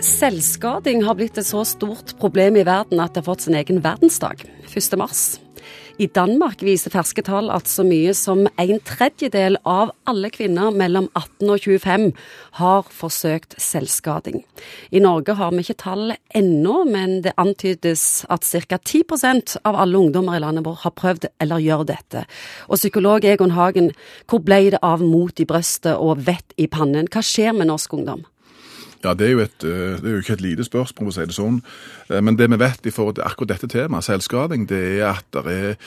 Selvskading har blitt et så stort problem i verden at det har fått sin egen verdensdag, 1. mars. I Danmark viser ferske tall at så mye som en tredjedel av alle kvinner mellom 18 og 25 har forsøkt selvskading. I Norge har vi ikke tall ennå, men det antydes at ca. 10% av alle ungdommer i landet vårt har prøvd eller gjør dette. Og psykolog Egon Hagen, hvor ble det av mot i brøstet og vett i pannen? Hva skjer med norsk ungdom? Ja, det er, et, eh, det er, jo ikke et lite spørsmål, å si det sånn. Eh, men det vi vet i forhold til akkurat dette temaet, selvskading, det er at det er,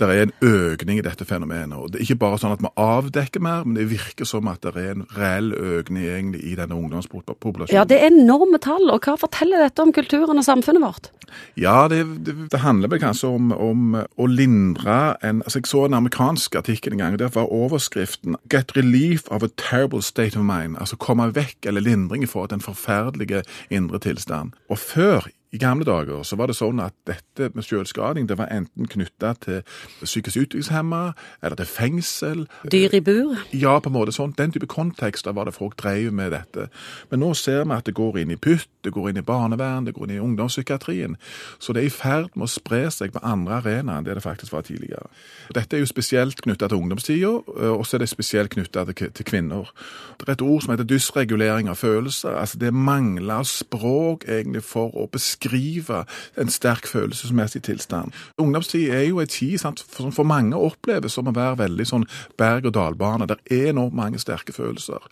det er, en økning i dette fenomenet. Og Det er ikke bare sånn at vi avdekker mer, men det virker som at det er en reell økning egentlig i denne ungdomspopulasjonen. Ja, det er enorme tall. Og hva forteller dette om kulturen og samfunnet vårt? Ja, det, det handler vel kanskje om, om, å lindre en altså Jeg så en amerikansk artikkel en gang, og der var overskriften 'Get relief of a terrible state of mind'. Altså komme vekk eller lindring i forhold til den forferdelige indre tilstand. Og før i gamle dager så var det sånn at dette med selvskading det var enten knytta til psykisk utviklingshemma eller til fengsel. Dyr i bur? Ja, på en måte sånn. Den type kontekster var det folk drev med dette. Men nå ser vi at det går inn i pytt, det går inn i barnevern, det går inn i ungdomspsykiatrien. Så det er i ferd med å spre seg på andre arenaer enn det det faktisk var tidligere. Dette er jo spesielt knytta til ungdomstida, og så er det spesielt knytta til kvinner. Det er et ord som heter dysregulering av følelser. Altså det mangler språk egentlig for å beskrive beskrive en sterk følelsesmessig tilstand. Ungdomstid er jo en tid sant, som for mange oppleves som å være veldig sånn berg-og-dal-bane. Det er enormt mange sterke følelser.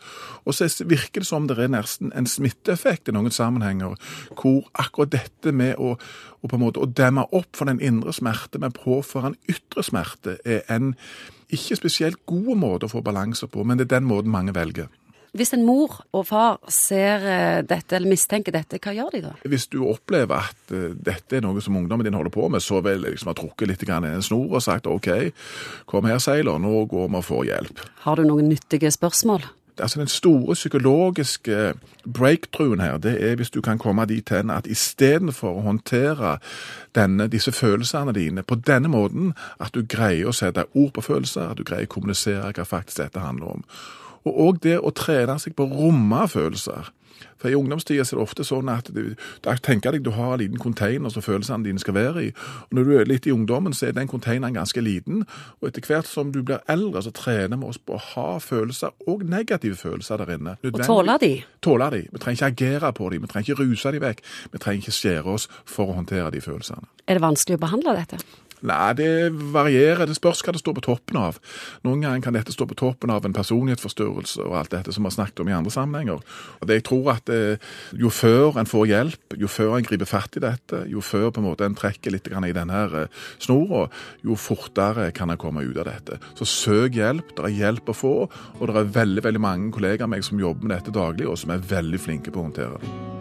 Og så virker det som det er nesten en smitteeffekt i noen sammenhenger, hvor akkurat dette med å, å på en måte, å demme opp for den indre smerte, men påføre en ytre smerte, er en ikke spesielt god måte å få balanse på, men det er den måten mange velger. Hvis en mor og far ser eh, dette eller mistenker dette, hva gjør de da? Hvis du opplever at uh, dette er noe som ungdommen din holder på med, så vil jeg liksom ha trukket litt i en snor og sagt OK, kom her, Seiler, nå går vi og får hjelp. Har du noen nyttige spørsmål? Altså Den store psykologiske breakthroughen her, det er hvis du kan komme dit hen at istedenfor å håndtere denne, disse følelsene dine på denne måten, at du greier å sette ord på følelser, at du greier å kommunisere hva faktisk dette handler om. Og òg det å trene seg på å romme følelser. For I ungdomstida er det ofte sånn at du, tenker deg du har en liten container som følelsene dine skal være i. Og Når du er litt i ungdommen, så er den containeren ganske liten. Og etter hvert som du blir eldre, så trener vi oss på å ha følelser, og negative følelser der inne. Og tåle de? Tåle de. Vi trenger ikke agere på de, vi trenger ikke ruse de vekk. Vi trenger ikke skjære oss for å håndtere de følelsene. Er det vanskelig å behandle dette? Nei, det varierer. Det spørs hva det står på toppen av. Noen ganger kan dette stå på toppen av en personlighetsforstyrrelse og alt dette som vi har snakket om i andre sammenhenger. Og det jeg tror at eh, Jo før en får hjelp, jo før en griper fatt i dette, jo før på en måte en trekker litt i denne eh, snora, jo fortere kan en komme ut av dette. Så søk hjelp. Det er hjelp å få, og det er veldig veldig mange kollegaer av meg som jobber med dette daglig, og som er veldig flinke på å håndtere det.